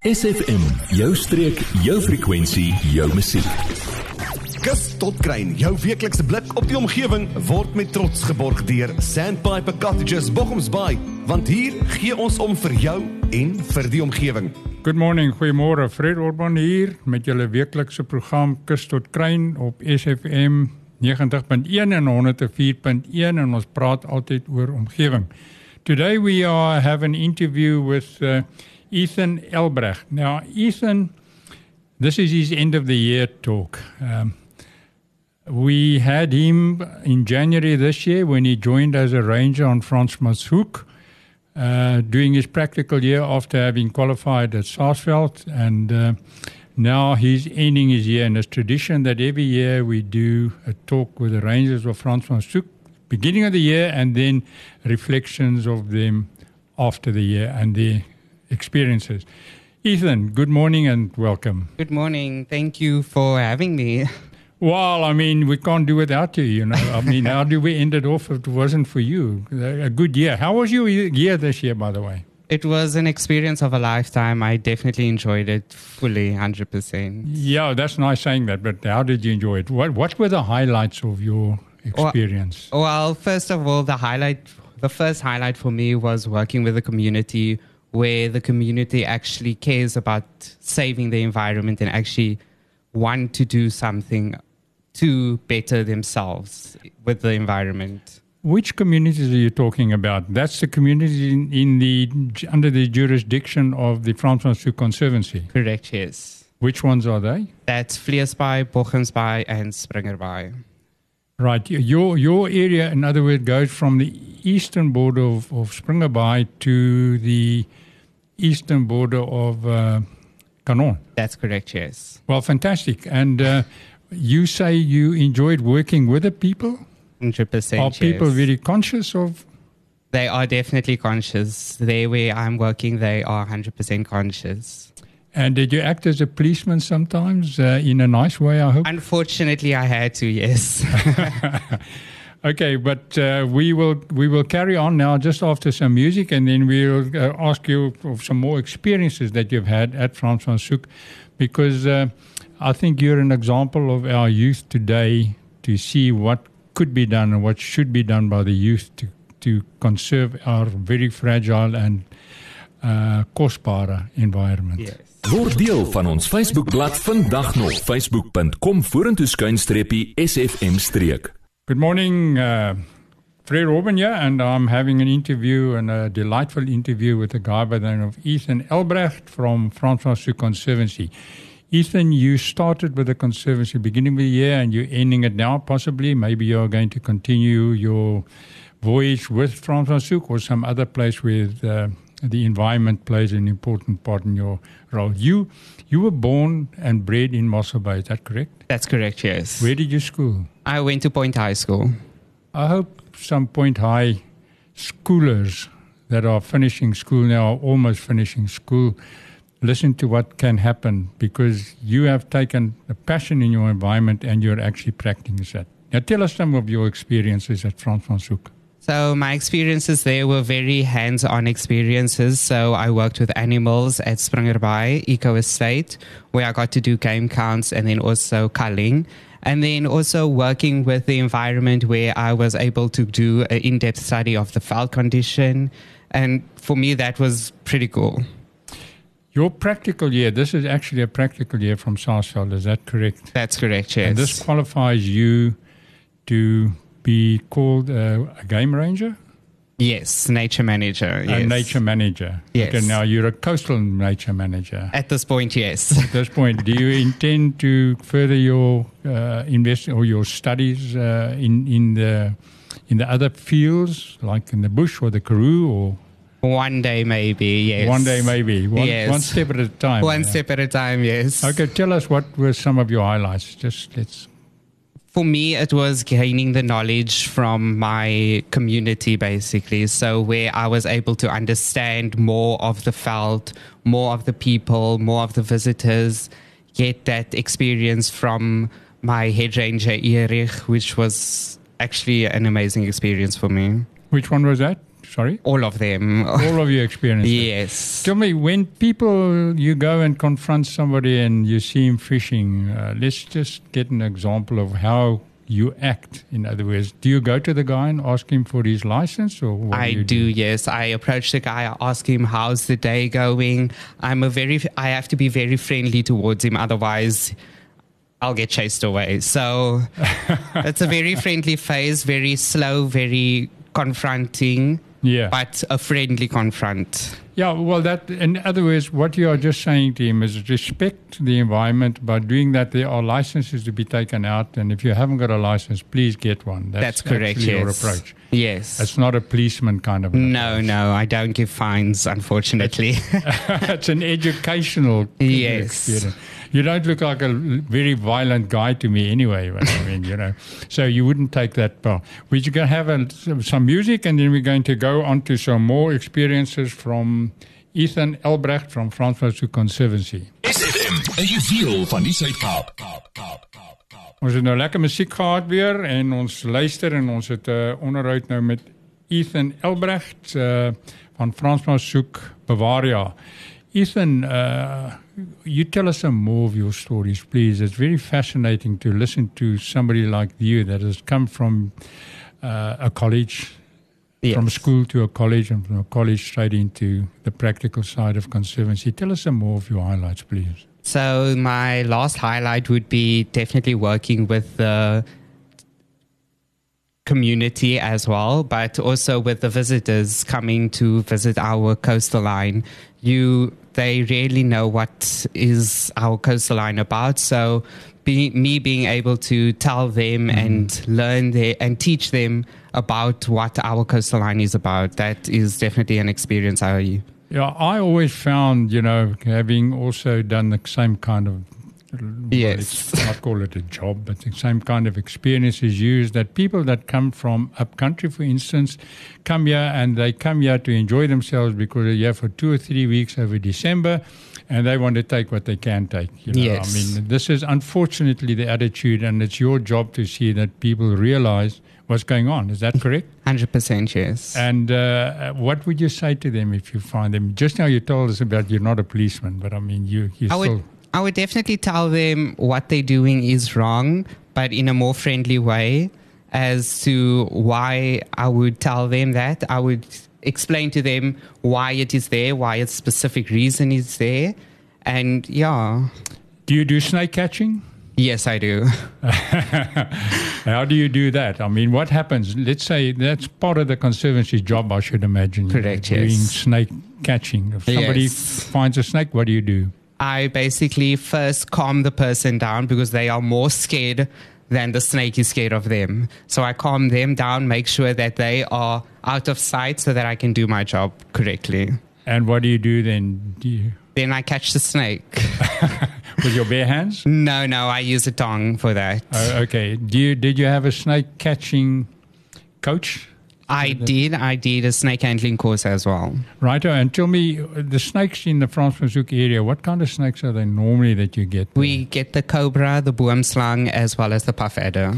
SFM, jou streek, jou frekwensie, jou musiek. Kus tot kruin, jou weeklikse blik op die omgewing word met trots geborg deur Sandpiper Cottages Bochumsbaai, want hier gee ons om vir jou en vir die omgewing. Good morning, goeiemôre. Fred Orban hier met julle weeklikse program Kus tot kruin op SFM 90.1 en 104.1 en ons praat altyd oor omgewing. Today we are have an interview with uh, Ethan Elbrecht. Now, Ethan, this is his end of the year talk. Um, we had him in January this year when he joined as a ranger on Fransmanshoek, uh, doing his practical year after having qualified at Saasveld. And uh, now he's ending his year. And it's tradition that every year we do a talk with the rangers of Fransmanshoek, beginning of the year, and then reflections of them after the year and their experiences. Ethan, good morning and welcome. Good morning. Thank you for having me. Well, I mean, we can't do without you, you know. I mean, how do we end it off if it wasn't for you? A good year. How was your year this year, by the way? It was an experience of a lifetime. I definitely enjoyed it fully, 100%. Yeah, that's nice saying that, but how did you enjoy it? What, what were the highlights of your experience? Well, well, first of all, the highlight, the first highlight for me was working with the community where the community actually cares about saving the environment and actually want to do something to better themselves with the environment. Which communities are you talking about? That's the communities in, in the under the jurisdiction of the Fransmanshoek Conservancy. Correct, yes. Which ones are they? That's Vleesbaai, Boggomsbaai, and Springerbaai. Right. Your your area, in other words, goes from the eastern border of, of Springerbaai to the eastern border of uh, Canon. That's correct, yes. Well, fantastic. And uh, you say you enjoyed working with the people? 100%. Are people yes. very conscious of? They are definitely conscious. There where I'm working, they are 100% conscious. And did you act as a policeman sometimes uh, in a nice way, I hope? Unfortunately, I had to, yes. okay, but uh, we will we will carry on now just after some music, and then we'll uh, ask you of some more experiences that you've had at Frans van Soek, because uh, I think you're an example of our youth today to see what could be done and what should be done by the youth to to conserve our very fragile and uh, kostbare environment. yes. Word deel van ons Facebookblad vandag nog facebook.com vorentoe skuinstreepie SFM streek. Good morning, uh, Fred Robin here, and I'm having an interview and a delightful interview with a guy by the name of Ethan Elbrecht from Fransmanshoek Conservancy. Ethan, you started with the Conservancy beginning of the year and you're ending it now, possibly. Maybe you're going to continue your voyage with Fransmanshoek or some other place with uh, the environment plays an important part in your role. You, you were born and bred in Mossel Bay, is that correct? That's correct, yes. Where did you school? I went to Point High School. I hope some Point High schoolers that are finishing school now, or almost finishing school, listen to what can happen because you have taken a passion in your environment and you're actually practicing that. Now, tell us some of your experiences at Fransmanshoek. So my experiences there were very hands-on experiences. So I worked with animals at Springerbaai Eco Estate, where I got to do game counts and then also culling. And then also working with the environment where I was able to do an in-depth study of the foul condition. And for me, that was pretty cool. Your practical year, this is actually a practical year from Saasveld, is that correct? That's correct, yes. And this qualifies you to be called a, a game ranger? yes, nature manager. Yes. A nature manager. Yes. Okay, now you're a coastal nature manager. At this point, yes. At this point, do you intend to further your uh, invest or your studies uh, in in the in the other fields, like in the bush or the Karoo, or One day, maybe, yes. one day maybe one, Yes. one step at a time? One yeah. step at a time, yes. Okay, tell us what were some of your highlights. Just let's. For me, it was gaining the knowledge from my community, basically. So, where I was able to understand more of the veld, more of the people, more of the visitors, get that experience from my head ranger, Erich, which was actually an amazing experience for me. Which one was that? Sorry? All of them. All of your experiences. yes. Tell me, when people, you go and confront somebody and you see him fishing, uh, let's just get an example of how you act. In other words, do you go to the guy and ask him for his license or what I do do, yes. I approach the guy, I ask him how's the day going. I'm a very, I have to be very friendly towards him, otherwise I'll get chased away. So it's a very friendly phase, very slow, very confronting, Yeah. but a friendly confront. Yeah, well, that, in other words, what you are just saying to him is respect the environment. By doing that, there are licenses to be taken out. And if you haven't got a license, please get one. That's, correct, yes. your approach. Yes. It's not a policeman kind of no, no, I don't give fines, unfortunately. it's an educational Yes. experience. You don't look like a very violent guy to me anyway. But I mean, you know, so you wouldn't take that part. We're going to have a, some music and then we're going to go on to some more experiences from Ethan Elbrecht from Francis Conservancy. SFM, 'n juweel van die Suid-Kaap. Kaap, Kaap, Kaap, Kaap. Ons het nou lekker musiek gehad weer en ons luister en ons het 'n uh, onderhoud nou met Ethan Elbrecht uh, van Fransman soek Bavaria. Ethan, uh, you tell us some more of your stories, please. It's very fascinating to listen to somebody like you that has come from uh, a college, Yes. from school to a college, and from a college straight into the practical side of conservancy. Tell us some more of your highlights, please. So my last highlight would be definitely working with the community as well, but also with the visitors coming to visit our coastal line. You they really know what is our coastline about. So be, me being able to tell them mm-hmm. and learn their, and teach them about what our coastline is about, that is definitely an experience I Yeah, I always found, you know, having also done the same kind of, Yes. let's not call it a job, but the same kind of experience is used that people that come from up country, for instance, come here and they come here to enjoy themselves because they're here for two or three weeks over December and they want to take what they can take. You know, Yes. I mean, this is unfortunately the attitude and it's your job to see that people realize what's going on. Is that correct? 100% yes. And uh, what would you say to them if you find them? Just now you told us about you're not a policeman, but I mean, you, you I still. would, I would definitely tell them what they're doing is wrong, but in a more friendly way. As to why I would tell them that, I would explain to them why it is there, why its specific reason is there, and yeah, Do you do snake catching? yes, I do. How do you do that? I mean, what happens? Let's say that's part of the conservancy's job, I should imagine. Correct, Doing yes. snake catching. If somebody Yes. finds a snake, what do you do? I basically first calm the person down because they are more scared than the snake is scared of them. So I calm them down, make sure that they are out of sight so that I can do my job correctly. And what do you do then? Do you, Then I catch the snake. with your bare hands? No, no, I use a tongue for that. Uh, okay. Do you, did you have a snake catching coach? I did. I did a snake handling course as well. Righto, and tell me, the snakes in the Fransmanshoek area, what kind of snakes are they normally that you get? We get the cobra, the boomslang, as well as the puff adder.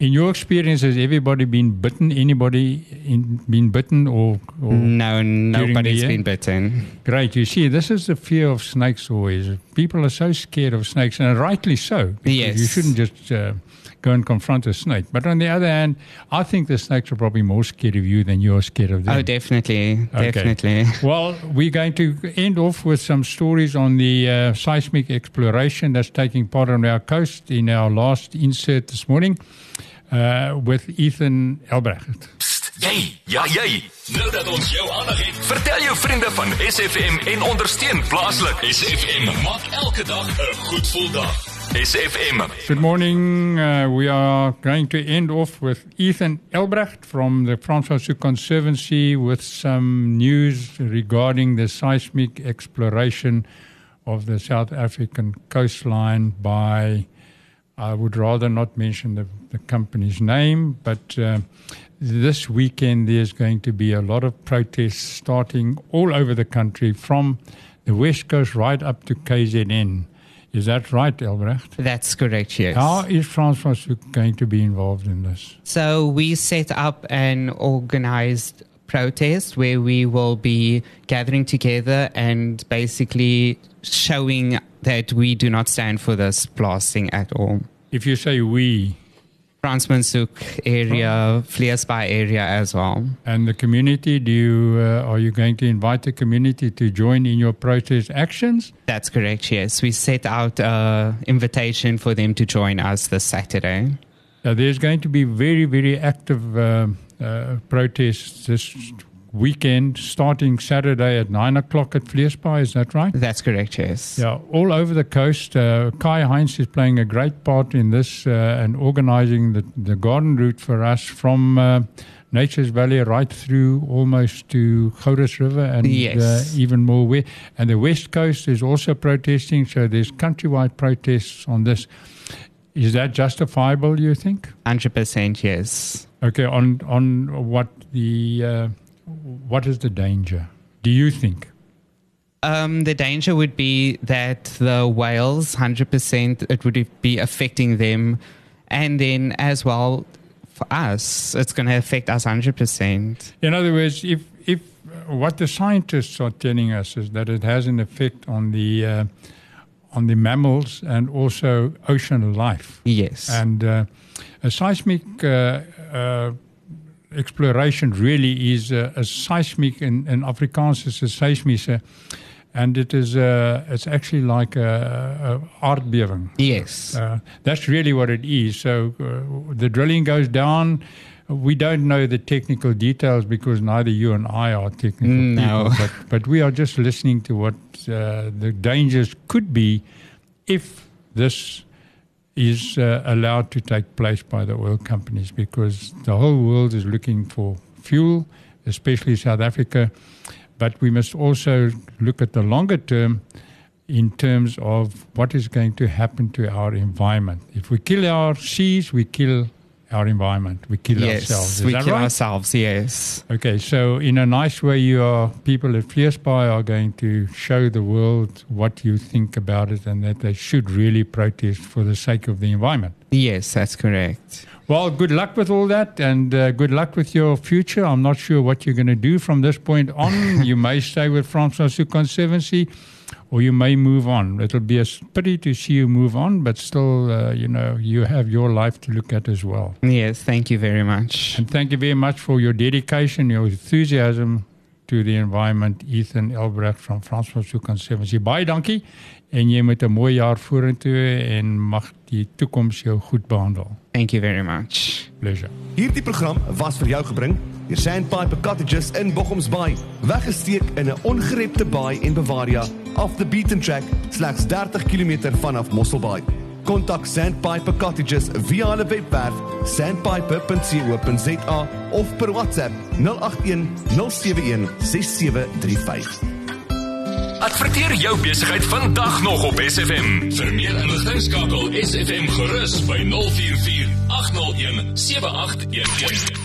In your experience, has everybody been bitten? Anybody in, been bitten or, or No, Nobody's been bitten. Great. You see, this is the fear of snakes always. People are so scared of snakes, and rightly so. because Yes. You shouldn't just uh, go and confront a snake. But on the other hand, I think the snakes are probably more scared of you than you're scared of them. Oh, definitely, Okay. definitely. Well, we're going to end off with some stories on the uh, seismic exploration that's taking part on our coast in our last insert this morning uh, with Ethan Elbrecht. Psst, jy, ja jy. Nou dat ons jou aandag het, vertel jou vriende van SFM en ondersteun plaaslik. SFM maak elke dag 'n goed gevoel dag. SFM. Good morning. Uh, we are going to end off with Ethan Elbrecht from the Fransmanshoek Conservancy with some news regarding the seismic exploration of the South African coastline by, I would rather not mention the, the company's name, but uh, this weekend there's going to be a lot of protests starting all over the country from the West Coast right up to KZN. Is that right, Elbrecht? That's correct, yes. How is Fransmanshoek going to be involved in this? So we set up an organized protest where we will be gathering together and basically showing that we do not stand for this blasting at all. If you say we Fransmanshoek area, Vleesbaai area as well. and the community, do you uh, are you going to invite the community to join in your protest actions? That's correct, yes. We set out an invitation for them to join us this Saturday. Uh, there's going to be very, very active uh, uh, protests this weekend, starting Saturday at nine o'clock at Vleesbaai. Is that right? That's correct, yes. Yeah, all over the coast. Uh, Kai Heinz is playing a great part in this uh, and organizing the, the garden route for us from uh, Nature's Valley right through almost to Gourits River and Yes. uh, even more. Where, and the west coast is also protesting, so there's countrywide protests on this. Is that justifiable, you think? 100% yes. Okay, on on what the uh, what is the danger? Do you think? Um, the danger would be that the whales, 100%, it would be affecting them. And then as well, for us, it's going to affect us 100%. In other words, if if what the scientists are telling us is that it has an effect on the uh, on the mammals and also ocean life, Yes. and uh, a seismic uh, uh, exploration really is uh, a seismic in, in Afrikaans is a seismische, and it is uh, it's actually like a, a aardbewing. yes. Uh, that's really what it is. So uh, the drilling goes down. We don't know the technical details because neither you and I are technical No. people, but, but we are just listening to what uh, the dangers could be if this is uh, allowed to take place by the oil companies because the whole world is looking for fuel, especially South Africa. But we must also look at the longer term in terms of what is going to happen to our environment. If we kill our seas, we kill our environment, we kill yes. ourselves. Is we kill right? ourselves, yes. Okay, so in a nice way, you are people at Vleesbaai are going to show the world what you think about it, and that they should really protest for the sake of the environment. Yes, that's correct. Well, good luck with all that, and uh, good luck with your future. I'm not sure what you're going to do from this point on. you may stay with Fransmanshoek Conservancy, or you may move on. It'll be a pity to see you move on, but still, uh, you know, you have your life to look at as well. Yes, thank you very much. And thank you very much for your dedication, your enthusiasm to the environment, Ethan Elbrecht from Francois Souk Conservancy. Baie dankie en jy moet 'n mooi jaar vorentoe en mag die toekoms jou goed behandel. Thank you very much. Pleasure. Hierdie program was vir jou gebring deur Sandpiper Cottages in Bochums Bay. Weggesteek in 'n ongerepte baai en Bavaria off the beaten track slegs 30 km vanaf Mosselbaai. Kontak Sandpiper Cottages via hulle webwerf sandpiper.co.za of per WhatsApp 081 071 6735. Adverteer jou besigheid vandag nog op SFM. Vir meer inligting skakel SFM gerus by 044 801 7811.